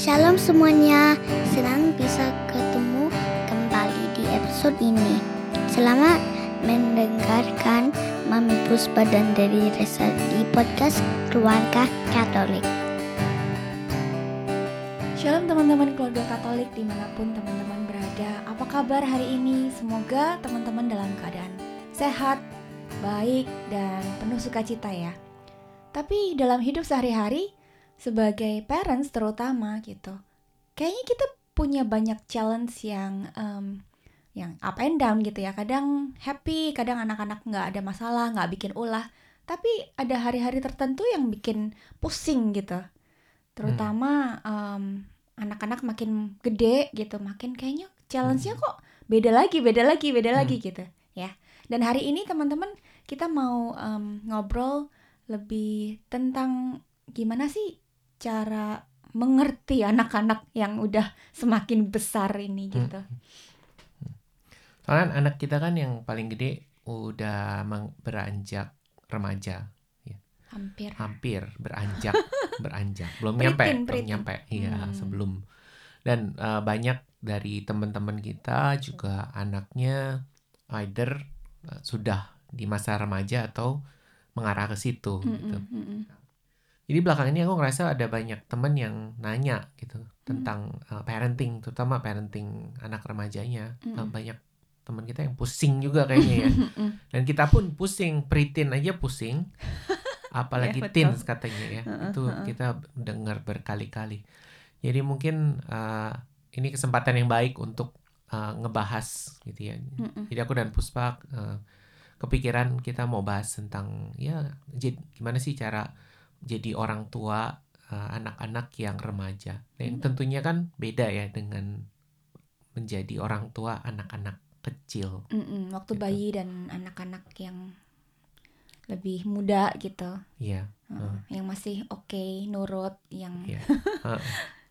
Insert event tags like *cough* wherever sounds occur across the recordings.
Shalom semuanya, senang bisa ketemu kembali di episode ini. Selamat mendengarkan Mami Puspa dan dari Resa di podcast Keluarga Katolik. Shalom teman-teman keluarga Katolik di mana pun teman-teman berada. Apa kabar hari ini? Semoga teman-teman dalam keadaan sehat, baik, dan penuh sukacita ya. Tapi dalam hidup sehari-hari, sebagai parents terutama gitu, kayaknya kita punya banyak challenge yang um, yang up and down gitu ya. Kadang happy, kadang anak-anak nggak ada masalah, nggak bikin ulah. Tapi ada hari-hari tertentu yang bikin pusing gitu. Terutama um, anak-anak makin gede gitu, makin kayaknya challenge-nya kok beda lagi, beda lagi, beda lagi gitu ya. Dan hari ini teman-teman kita mau um, ngobrol lebih tentang gimana sih cara mengerti anak-anak yang udah semakin besar ini gitu. Soalnya anak kita kan yang paling gede udah beranjak remaja, Hampir. hampir beranjak, *laughs* beranjak, belum Pritin, nyampe, belum pritin. nyampe, iya Hmm. sebelum. Dan eh, banyak dari teman-teman kita juga anaknya either eh, sudah di masa remaja atau mengarah ke situ gitu. Mm-mm, mm-mm. Jadi belakangan ini aku ngerasa ada banyak temen yang nanya gitu Hmm. tentang uh, parenting, terutama parenting anak remajanya. Uh, Mm-mm. banyak teman kita yang pusing juga kayaknya ya. Mm-mm. Dan kita pun pusing, pritin aja pusing. *laughs* Apalagi Ya, betul. teens katanya ya. Itu kita dengar berkali-kali. Jadi mungkin uh, ini kesempatan yang baik untuk uh, ngebahas gitu ya. Mm-mm. Jadi aku dan Puspa uh, kepikiran kita mau bahas tentang ya gimana sih cara jadi orang tua uh, anak-anak yang remaja. Dan tentunya kan beda ya dengan menjadi orang tua anak-anak kecil. Mm-mm, Waktu Gitu. bayi dan anak-anak yang lebih muda gitu, Iya, Heeh, yang masih oke nurut, yang iya. *laughs* Heeh,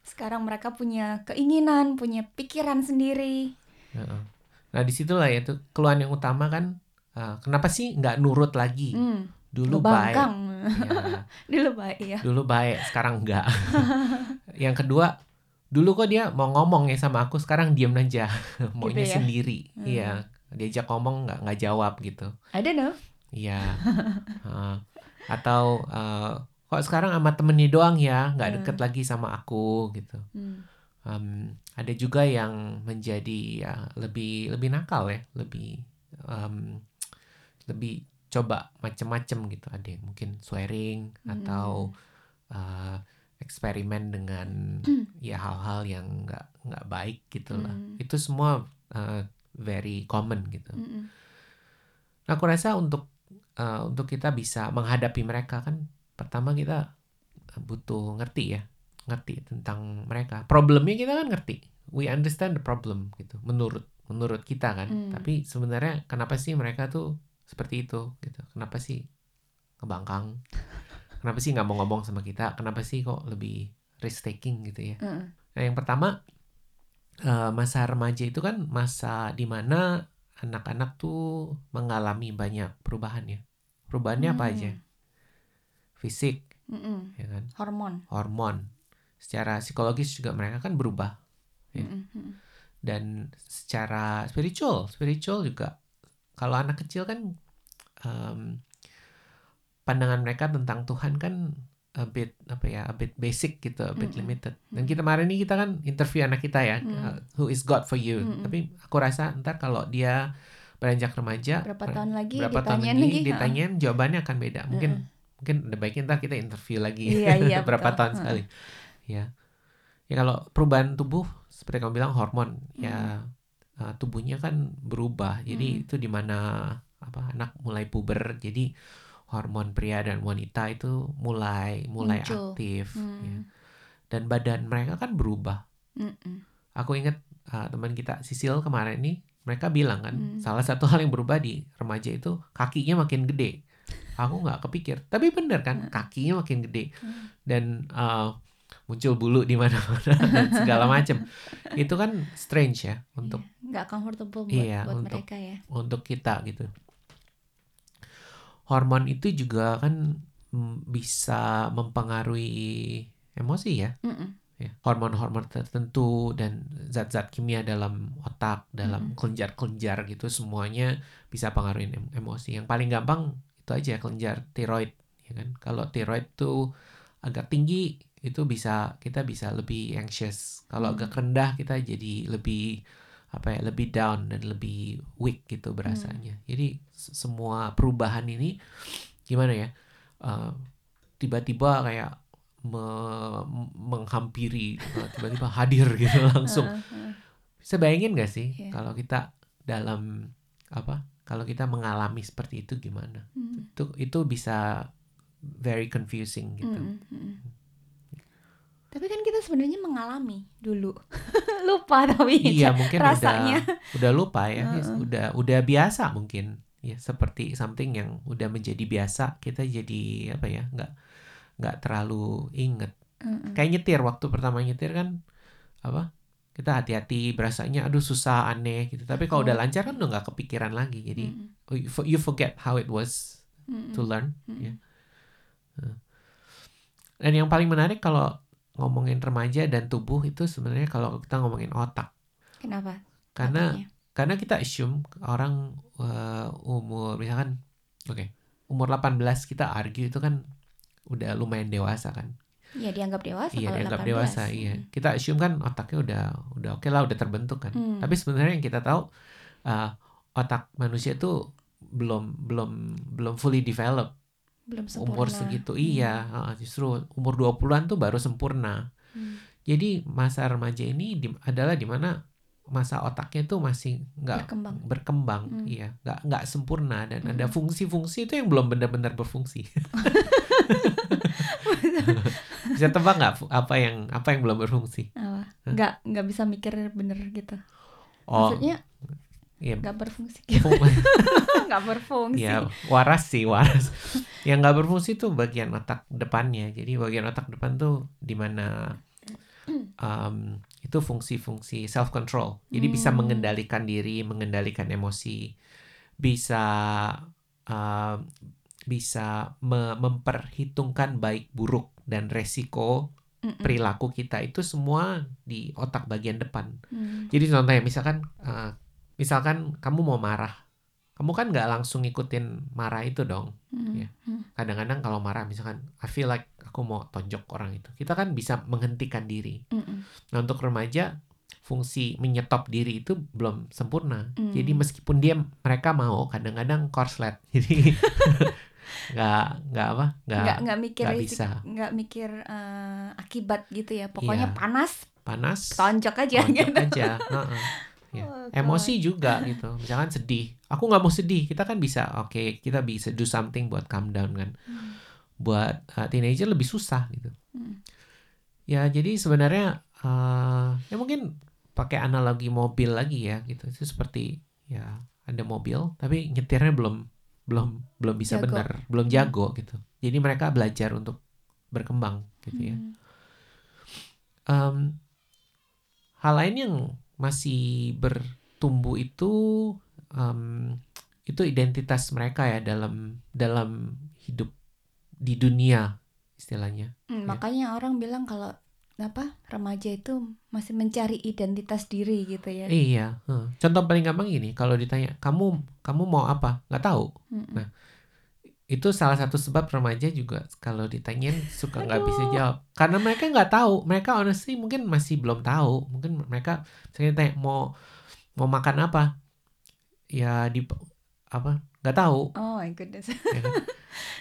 sekarang mereka punya keinginan, punya pikiran sendiri. heeh. Nah di situlah ya tuh keluhan yang utama kan uh, kenapa sih nggak nurut lagi? Hmm, Dulu baik. Ngebangkang. Ya, *laughs* Dulu baik ya. dulu baik, sekarang enggak. *laughs* yang kedua, dulu kok dia mau ngomong ya sama aku, sekarang diem aja, *laughs* maunya ya? sendiri. Hmm. Iya, diajak ngomong nggak nggak jawab gitu. I don't know. Iya. Heeh. atau eh, kok sekarang sama temennya doang ya, nggak Hmm. deket lagi sama aku gitu. Hmm. Em, ada juga yang menjadi ya, lebih lebih nakal ya, lebih em, lebih coba macem-macem gitu. Ada yang mungkin swearing Hmm. atau eh, eksperimen dengan *clears throat* ya hal-hal yang nggak nggak baik gitu lah. Hmm. Itu semua eh, very common gitu. Mm-mm. Nah, aku rasa untuk eh, untuk kita bisa menghadapi mereka kan pertama kita butuh ngerti ya, ngerti tentang mereka. Problemnya kita kan ngerti. We understand the problem gitu. Menurut menurut kita kan. Hmm. Tapi sebenarnya kenapa sih mereka tuh seperti itu gitu? Kenapa sih ngebangkang? Kenapa sih nggak mau ngomong sama kita? Kenapa sih kok lebih risk taking gitu ya? Mm-mm. Nah, yang pertama eh, masa remaja itu kan masa di mana anak-anak tuh mengalami banyak perubahan ya. Perubahannya apa Hmm. aja? Fisik, Mm-mm. ya kan? Hormon. Hormon. Secara psikologis juga mereka kan berubah Ya. Dan secara spiritual, spiritual juga. Kalau anak kecil kan em, pandangan mereka tentang Tuhan kan a bit apa ya, a bit basic gitu, a bit Mm-mm. limited. Dan kita kemarin ini kita kan interview anak kita ya, Mm. uh, who is God for you. Mm-mm. Tapi aku rasa ntar kalau dia beranjak remaja, Berapa ber- tahun lagi berapa tahun lagi lagi, ha. ditanyain jawabannya akan beda. Mungkin Mm-mm. mungkin ada baiknya ntar kita interview lagi Iya, iya, *laughs* berapa betul. tahun sekali. Ya. Ya kalau perubahan tubuh seperti kamu bilang hormon ya uh, tubuhnya kan berubah. Jadi Mm. itu di mana apa anak mulai puber. Jadi hormon pria dan wanita itu mulai mulai Muncul. aktif Hmm. ya. dan badan mereka kan berubah. Mm-mm. Aku ingat uh, teman kita Sisil kemarin ini mereka bilang kan Hmm. salah satu hal yang berubah di remaja itu kakinya makin gede. Aku nggak kepikir, tapi bener kan kakinya makin gede Hmm. dan uh, muncul bulu di mana-mana *laughs* dan segala macam. Itu kan strange ya untuk Iya, nggak comfortable buat, Iya, buat untuk- mereka ya. untuk kita gitu. Hormon itu juga kan mm, bisa mempengaruhi emosi ya, Mm-mm. ya hormon-hormon tertentu dan zat-zat kimia dalam otak dalam kelenjar-kelenjar gitu semuanya bisa pengaruhin em- emosi yang paling gampang itu aja kelenjar tiroid ya kan kalau tiroid tuh agak tinggi itu bisa kita bisa lebih anxious. Kalau agak rendah kita jadi lebih apa ya lebih down dan lebih weak gitu berasanya. Jadi s- semua perubahan ini gimana ya eh, tiba-tiba kayak me- menghampiri eh, tiba-tiba *laughs* hadir gitu *laughs* langsung. Bisa bayangin gak sih Iya. kalau kita dalam apa kalau kita mengalami seperti itu gimana? Hmm. itu itu bisa very confusing gitu. Mm, mm, mm. Tapi kan kita sebenarnya mengalami dulu. *laughs* Lupa tapi iya mungkin rasanya. udah udah lupa ya Heeh. Yes, udah udah biasa mungkin ya seperti something yang udah menjadi biasa kita jadi apa ya nggak nggak terlalu inget Mm, mm. kayak nyetir waktu pertama nyetir kan apa kita hati-hati berasanya aduh susah aneh gitu tapi kalau udah lancar kan udah nggak kepikiran lagi jadi Mm, oh, you for- you forget how it was mm, mm, to learn mm. ya. dan yang paling menarik kalau ngomongin remaja dan tubuh itu sebenarnya kalau kita ngomongin otak. Kenapa? karena karena kita assume orang eh, umur misalkan oke umur 18 kita argue itu kan udah lumayan dewasa kan? Ya dianggap dewasa iya dianggap 18. dewasa iya. Kita assume kan otaknya udah udah oke lah udah terbentuk kan? Hmm. tapi sebenarnya yang kita tahu eh, otak manusia itu belum belum belum fully develop Belum sempurna. umur segitu Hmm. iya justru umur 20-an tuh baru sempurna Hmm. jadi masa remaja ini di- adalah di mana masa otaknya tuh masih nggak Berkembang. berkembang Hmm. iya nggak nggak sempurna dan ada Hmm. fungsi-fungsi itu yang belum benar-benar berfungsi *laughs* bisa tebak nggak apa yang apa yang belum berfungsi? Nggak nggak bisa mikir bener gitu. oh Maksudnya iya nggak berfungsi. fung- *laughs* nggak berfungsi. ya waras sih waras yang nggak berfungsi tuh bagian otak depannya jadi bagian otak depan tuh di mana um, itu fungsi-fungsi self control jadi bisa Hmm. mengendalikan diri mengendalikan emosi bisa um, bisa me- memperhitungkan baik buruk dan resiko Mm-mm. perilaku kita itu semua di otak bagian depan Hmm. jadi contohnya misalkan uh, misalkan kamu mau marah kamu kan nggak langsung ngikutin marah itu dong Hmm. Ya. Hmm. kadang-kadang kalau marah misalkan I feel like aku mau tonjok orang itu kita kan bisa menghentikan diri Mm-mm. nah untuk remaja fungsi menyetop diri itu belum sempurna Hmm. jadi meskipun dia mereka mau kadang-kadang korslet *laughs* jadi nggak nggak apa nggak nggak nggak mikir nggak bisa. nggak mikir eh, akibat gitu ya pokoknya Iya. panas panas tonjok aja tonjok gitu aja heeh. *laughs* Ya. Oh, emosi juga gitu misalkan sedih aku nggak mau sedih kita kan bisa oke kita bisa do something buat calm down kan Hmm. buat uh, teenager lebih susah gitu Hmm. ya jadi sebenarnya uh, ya mungkin pakai analogi mobil lagi ya gitu itu seperti ya ada mobil tapi nyetirnya belum belum belum bisa Jago. benar belum jago gitu jadi mereka belajar untuk berkembang gitu ya Hmm. Em, hal lain yang masih bertumbuh itu em, itu identitas mereka ya dalam dalam hidup di dunia istilahnya Hmm, Ya. makanya orang bilang kalau apa remaja itu masih mencari identitas diri gitu ya iya heeh. contoh paling gampang gini kalau ditanya kamu kamu mau apa nggak tahu Mm-mm. Nah, itu salah satu sebab remaja juga kalau ditanyain suka nggak bisa jawab. Karena mereka nggak tahu. Mereka honestly mungkin masih belum tahu. Mungkin mereka misalnya tanya mau mau makan apa? Ya di apa nggak tahu. Oh my goodness. Ya kan?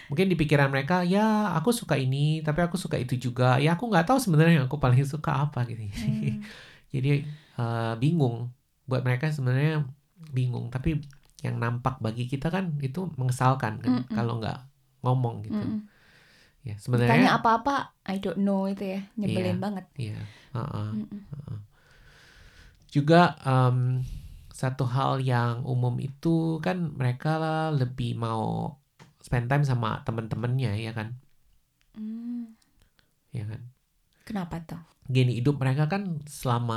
mungkin di pikiran mereka ya aku suka ini tapi aku suka itu juga. Ya aku nggak tahu sebenarnya yang aku paling suka apa gitu. Hmm. *laughs* jadi eh, bingung. Buat mereka sebenarnya bingung. Tapi yang nampak bagi kita kan itu mengesalkan kan Mm-mm. kalau nggak ngomong gitu Mm-mm. ya Tanya sebenarnya apa-apa I don't know itu ya nyebelin Iya. banget iya heeh. Mm-mm. juga em, satu hal yang umum itu kan mereka lebih mau spend time sama teman-temannya ya kan Hmm. ya kan kenapa tuh gini hidup mereka kan selama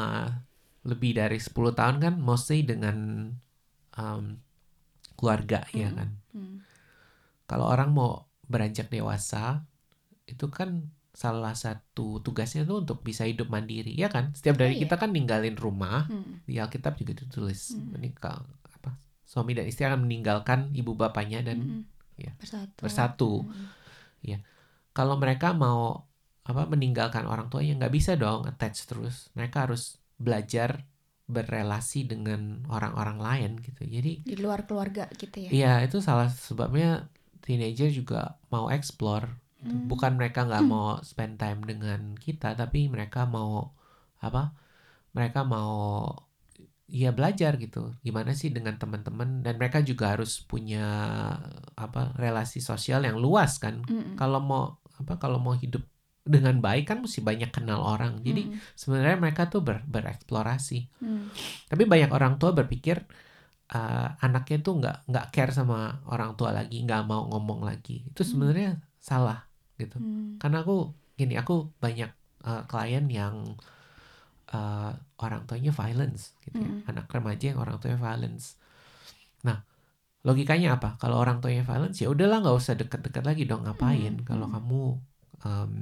lebih dari 10 tahun kan mostly dengan em, keluarga ya Mm. kan Hmm. kalau orang mau beranjak dewasa itu kan salah satu tugasnya tuh untuk bisa hidup mandiri ya kan setiap dari Oh, iya. kita kan ninggalin rumah Hmm. di Alkitab juga ditulis Hmm. menikah apa suami dan istri akan meninggalkan ibu bapaknya dan Mm-mm. ya, bersatu. bersatu Mm-mm. kalau mereka mau apa meninggalkan orang tuanya nggak bisa dong attach terus mereka harus belajar berrelasi dengan orang-orang lain gitu jadi Di luar keluarga gitu ya. iya itu salah sebabnya teenager juga mau explore gitu. Hmm. bukan mereka nggak *clears throat* mau spend time dengan kita tapi mereka mau apa mereka mau ya belajar gitu gimana sih dengan teman-teman dan mereka juga harus punya apa relasi sosial yang luas kan Mm-mm. kalau mau apa kalau mau hidup dengan baik kan mesti banyak kenal orang jadi Mm-mm. sebenarnya mereka tuh ber, bereksplorasi Mm. tapi banyak orang tua berpikir uh, anaknya tuh nggak nggak care sama orang tua lagi nggak mau ngomong lagi itu sebenarnya salah gitu Mm. karena aku gini aku banyak uh, klien yang uh, orang tuanya violence gitu ya Mm. anak remaja yang orang tuanya violence nah logikanya apa kalau orang tuanya violence ya udahlah nggak usah deket-deket lagi dong ngapain Mm. kalau Mm. kamu um,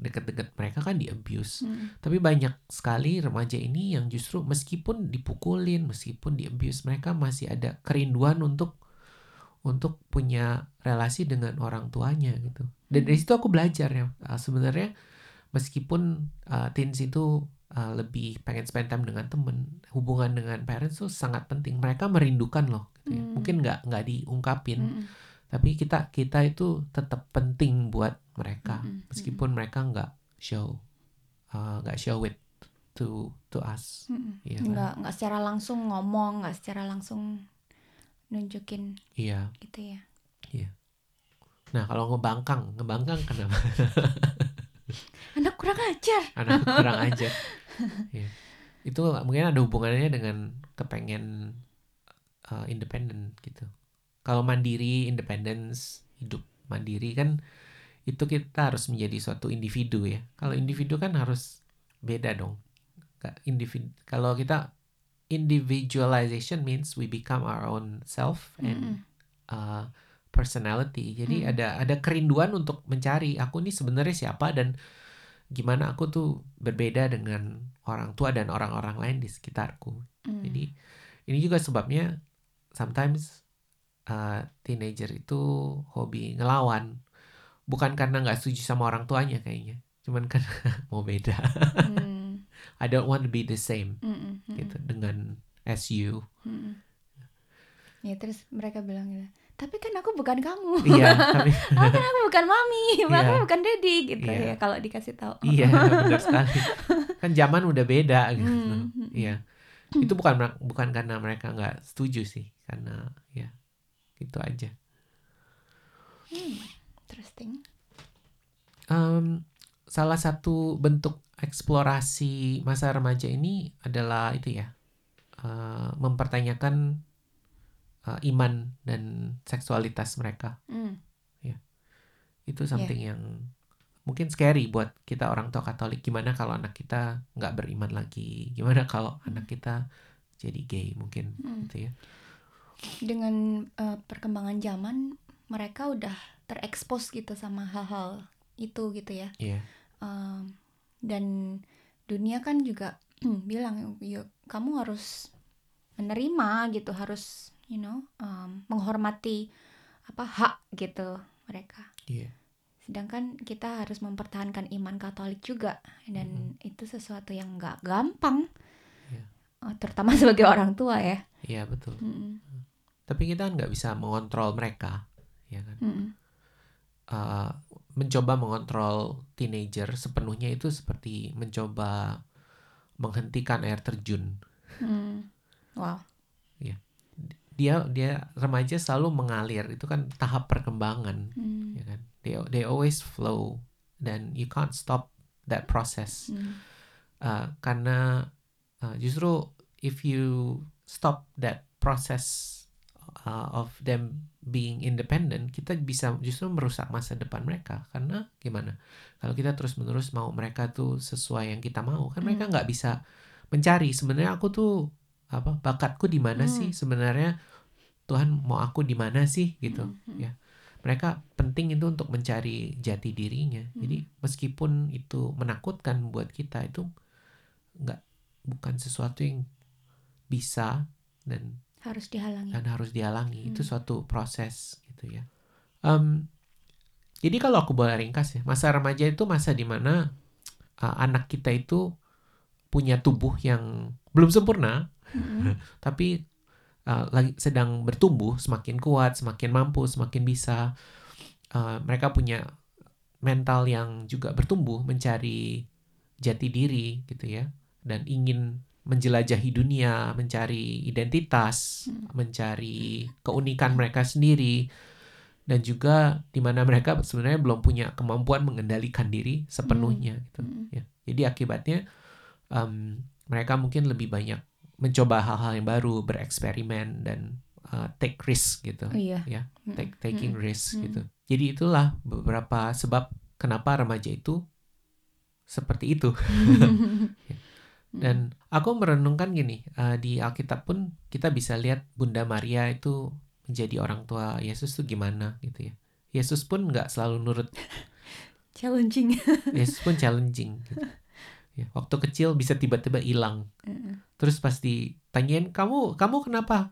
deket-deket mereka kan di abuse Mm. tapi banyak sekali remaja ini yang justru meskipun dipukulin, meskipun di abuse, mereka masih ada kerinduan untuk untuk punya relasi dengan orang tuanya gitu. Dan dari situ aku belajar ya, sebenarnya meskipun uh, teens itu uh, lebih pengen spend time dengan temen, hubungan dengan parents tuh sangat penting. Mereka merindukan loh, gitu ya. Hmm. Mungkin nggak nggak diungkapin, Mm-mm. tapi kita kita itu tetap penting buat mereka. Mm-mm. meskipun mereka nggak show uh, nggak show it to to us. Mm-mm. Iya kan? nggak nggak secara langsung ngomong nggak secara langsung nunjukin iya. gitu ya. Nah kalau ngebangkang ngebangkang kenapa? *laughs* Anak kurang ajar. Anak kurang *laughs* aja Iya. itu mungkin ada hubungannya dengan kepengen uh, independen gitu. Kalau mandiri independence hidup mandiri kan itu kita harus menjadi suatu individu ya kalau individu kan harus beda dong individu kalau kita individualization means we become our own self and Mm-mm. uh, personality. Jadi Mm. ada ada kerinduan untuk mencari aku nih sebenarnya siapa dan gimana aku tuh berbeda dengan orang tua dan orang-orang lain di sekitarku. Mm. Jadi ini juga sebabnya sometimes uh, teenager itu hobi ngelawan. Bukan karena nggak setuju sama orang tuanya kayaknya, cuman karena *laughs* mau beda. Mm. *laughs* I don't want to be the same Mm-mm. Mm-mm. gitu dengan as you. Mm-mm. ya terus mereka bilang gitu tapi kan aku bukan kamu Iya, *laughs* tapi oh kan aku bukan mami aku Iya. bukan daddy gitu Iya. ya kalau dikasih tahu Iya, benar sekali. Kan zaman udah beda gitu. Hmm, hmm, Iya. Itu bukan bukan karena mereka nggak setuju sih, karena ya gitu aja. Hmm, interesting Em, salah satu bentuk eksplorasi masa remaja ini adalah itu ya, eh, mempertanyakan eh, iman dan seksualitas mereka. Hmm. Itu something yang mungkin scary buat kita orang tua Katolik. Gimana kalau anak kita nggak beriman lagi? Gimana kalau anak kita jadi gay mungkin Hmm. gitu ya? dengan eh, perkembangan zaman mereka udah terekspos gitu sama hal-hal itu gitu ya Iya. Um, dan dunia kan juga *clears throat* bilang yuk kamu harus menerima gitu harus you know um, menghormati apa hak gitu mereka Iya. sedangkan kita harus mempertahankan iman Katolik juga dan itu sesuatu yang nggak gampang Iya. Uh, terutama *laughs* sebagai orang tua ya Iya betul. Mm-mm. Tapi kita kan nggak bisa mengontrol mereka, ya kan? Mm-mm. Eh, mencoba mengontrol teenager sepenuhnya itu seperti mencoba menghentikan air terjun. Mm. wow Dia dia remaja selalu mengalir, itu kan tahap perkembangan, Mm. ya kan? They they always flow dan you can't stop that process. Mm. Uh, karena uh, justru if you stop that process uh, of them being independent, kita bisa justru merusak masa depan mereka. Karena gimana? Kalau kita terus menerus mau mereka tuh sesuai yang kita mau, kan mereka Hmm. nggak bisa mencari. Sebenarnya aku tuh apa bakatku di mana Hmm. sih? Sebenarnya Tuhan mau aku di mana sih gitu. Mm. ya. mereka penting itu untuk mencari jati dirinya. Hmm. Jadi meskipun itu menakutkan buat kita itu nggak bukan sesuatu yang bisa dan Harus dihalangi. dan harus dihalangi. Itu Hmm. suatu proses gitu ya. Em, jadi kalau aku boleh ringkas ya, masa remaja itu masa di mana uh, anak kita itu punya tubuh yang belum sempurna, Mm-mm. *laughs* tapi uh, lagi sedang bertumbuh, semakin kuat, semakin mampu, semakin bisa. Uh, mereka punya mental yang juga bertumbuh, mencari jati diri gitu ya, dan ingin menjelajahi dunia, mencari identitas, Hmm. mencari keunikan mereka sendiri, dan juga di mana mereka sebenarnya belum punya kemampuan mengendalikan diri sepenuhnya gitu. Mm. Ya. Jadi akibatnya em, mereka mungkin lebih banyak mencoba hal-hal yang baru, bereksperimen dan uh, take risk gitu. Oh iya. Ya, Mm-mm. take taking Mm-mm. risk Mm. gitu. Jadi itulah beberapa sebab kenapa remaja itu seperti itu. *laughs* *laughs* Dan aku merenungkan gini, uh, di Alkitab pun kita bisa lihat Bunda Maria itu menjadi orang tua Yesus tuh gimana gitu ya. Yesus pun nggak selalu nurut *laughs* Challenging. *laughs* Yesus pun challenging gitu. Ya, waktu kecil bisa tiba-tiba hilang. Mm-mm. Terus pas ditanyain kamu kamu kenapa?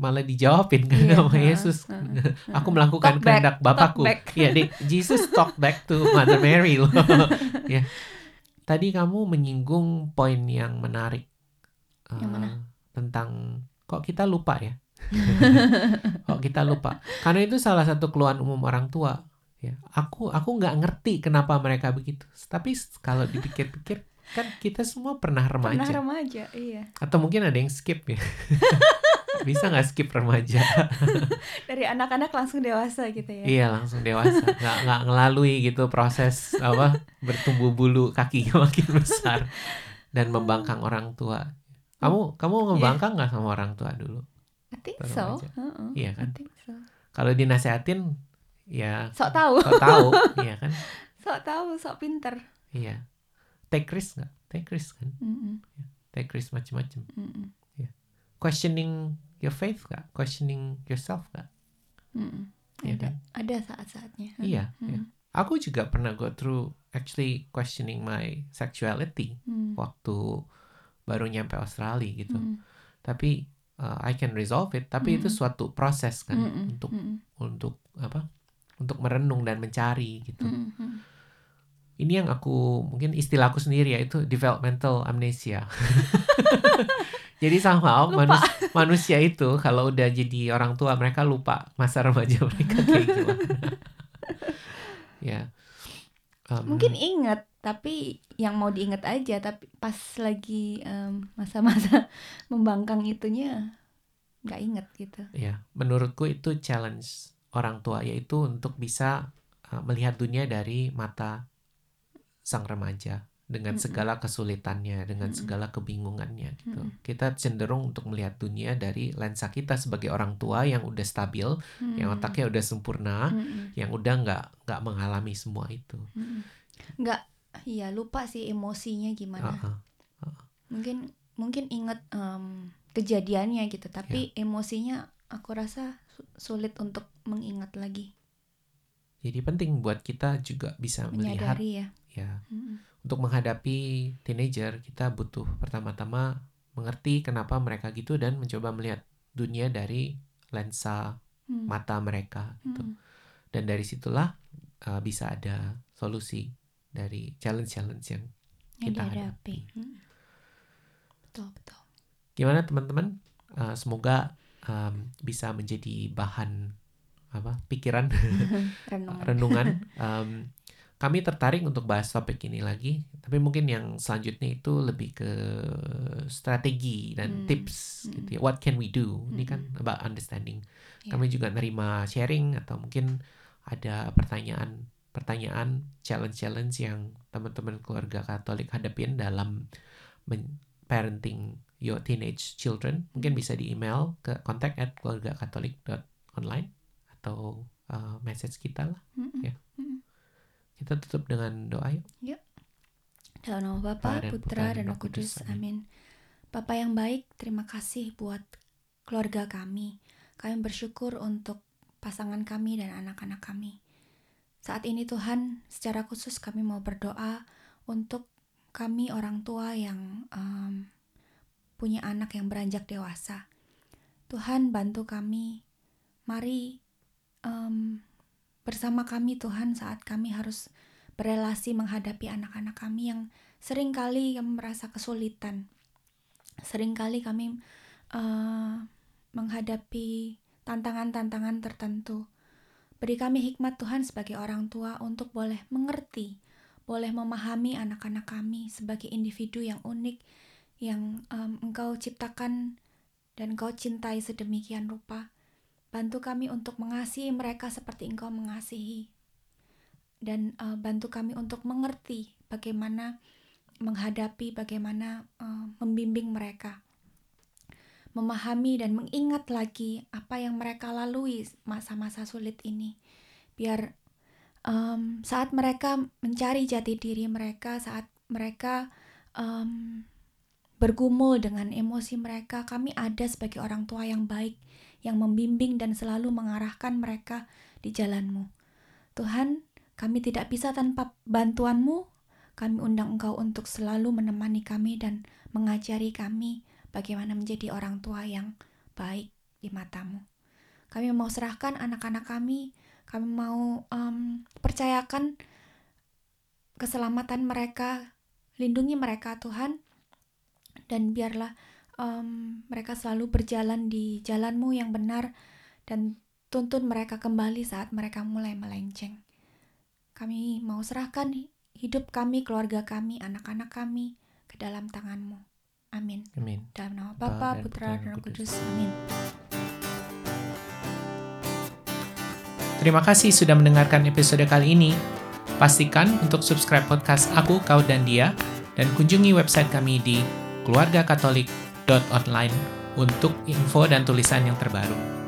Malah dijawabin kan Iya, sama ha, Yesus. ha, *laughs* Aku melakukan kehendak Bapakku. back. Iya, di- Jesus talk back to Mother Mary loh. ya. Tadi kamu menyinggung poin yang menarik. Yang eh, mana? tentang kok kita lupa ya? *laughs* kok kita lupa? Karena itu salah satu keluhan umum orang tua. Ya, aku aku nggak ngerti kenapa mereka begitu. Tapi kalau dipikir-pikir kan kita semua pernah remaja. Pernah remaja, iya. Atau mungkin ada yang skip ya. *laughs* Bisa nggak skip remaja? *laughs* Dari anak-anak langsung dewasa gitu ya. Iya langsung dewasa, nggak nggak ngelalui gitu proses apa bertumbuh bulu kakinya *laughs* makin besar dan membangkang orang tua. Kamu kamu membangkang nggak sama orang tua dulu? I think so. aja. Heeh, Iya kan? so. Kalau dinasehatin ya Sok tahu, kau tahu, *laughs* iya kan? sok tahu, sok pinter. Iya. Take risk nggak? Take risk kan? Mm-mm, Take risk macam-macam. mm-mm, Questioning your faith nggak? Questioning yourself nggak? mm-mm. Iya Ada, kan? ada saat-saatnya. Iya, Mm, iya. Aku juga pernah go through actually questioning my sexuality mm, waktu baru nyampe Australia gitu. mm, Tapi uh, I can resolve it. Tapi itu Mm. suatu proses kan mm-mm, untuk mm-mm, untuk apa? Untuk merenung dan mencari gitu. mm-mm, mm. Ini yang aku mungkin istilahku sendiri ya itu developmental amnesia. *laughs* jadi sama manus- manusia itu kalau udah jadi orang tua mereka lupa masa remaja mereka kayak gimana. *laughs* ya. Um, Mungkin inget, tapi yang mau diinget aja. Tapi pas lagi em, masa-masa *laughs* membangkang itunya nggak inget gitu. Ya, menurutku itu challenge orang tua yaitu untuk bisa uh, melihat dunia dari mata sang remaja dengan segala kesulitannya, dengan segala kebingungannya gitu. Kita cenderung untuk melihat dunia dari lensa kita sebagai orang tua yang udah stabil, yang Hmm, otaknya udah sempurna, yang udah nggak nggak mengalami semua itu. nggak, iya lupa sih emosinya gimana. Uh-uh. Mungkin mungkin inget em, kejadiannya gitu, tapi emosinya aku rasa su- sulit untuk mengingat lagi, Jadi penting buat kita juga bisa melihat menyadari ya. ya Mm-mm. Untuk menghadapi teenager kita butuh pertama-tama mengerti kenapa mereka gitu dan mencoba melihat dunia dari lensa Hmm, mata mereka gitu. hmm, Dan dari situlah uh, bisa ada solusi dari challenge-challenge yang yang kita dihadapi. hadapi. Mm. Betul betul. Gimana teman-teman? Uh, semoga um, bisa menjadi bahan apa pikiran *laughs* Renungan. *laughs* renungan. Um, kami tertarik untuk bahas topik ini lagi, tapi mungkin yang selanjutnya itu lebih ke strategi dan Hmm. tips Hmm. gitu ya. What can we do? Ini kan about understanding. Ya. Kami juga nerima sharing atau mungkin ada pertanyaan pertanyaan challenge-challenge yang teman-teman keluarga Katolik hadapin dalam parenting your teenage children. Mungkin Hmm. bisa di email ke contact at keluargakatolik.online atau uh, message kita lah. Mm-mm. Ya. Kita tutup dengan doa yuk. Dalam nama Bapa, Putra, Putra dan Roh Kudus. Kudus. Amin. Bapa yang baik, terima kasih buat keluarga kami. Kami bersyukur untuk pasangan kami dan anak-anak kami. Saat ini Tuhan, secara khusus kami mau berdoa untuk kami orang tua yang um, punya anak yang beranjak dewasa. Tuhan bantu kami, mari um, bersama kami Tuhan saat kami harus berelasi menghadapi anak-anak kami yang sering kali kami merasa kesulitan. Seringkali kami uh, menghadapi tantangan-tantangan tertentu. Beri kami hikmat Tuhan sebagai orang tua untuk boleh mengerti, boleh memahami anak-anak kami sebagai individu yang unik, yang um, Engkau ciptakan dan Engkau cintai sedemikian rupa. Bantu kami untuk mengasihi mereka seperti Engkau mengasihi, dan uh, bantu kami untuk mengerti bagaimana menghadapi, bagaimana uh, membimbing mereka memahami dan mengingat lagi apa yang mereka lalui masa-masa sulit ini. Biar um, saat mereka mencari jati diri mereka, saat mereka um, bergumul dengan emosi mereka, kami ada sebagai orang tua yang baik, yang membimbing dan selalu mengarahkan mereka di jalanmu. Tuhan, kami tidak bisa tanpa bantuanmu, kami undang engkau untuk selalu menemani kami dan mengajari kami bagaimana menjadi orang tua yang baik di matamu. Kami mau serahkan anak-anak kami, kami mau um, percayakan keselamatan mereka, lindungi mereka Tuhan, dan biarlah um, mereka selalu berjalan di jalanmu yang benar, dan tuntun mereka kembali saat mereka mulai melenceng. Kami mau serahkan hidup kami, keluarga kami, anak-anak kami ke dalam tanganmu. Amin. Amin. Dalam nama Bapa, Putra, dan Roh Kudus. Amin. Terima kasih sudah mendengarkan episode kali ini. Pastikan untuk subscribe podcast Aku, Kau, dan Dia, dan kunjungi website kami di keluargakatolik.online untuk info dan tulisan yang terbaru.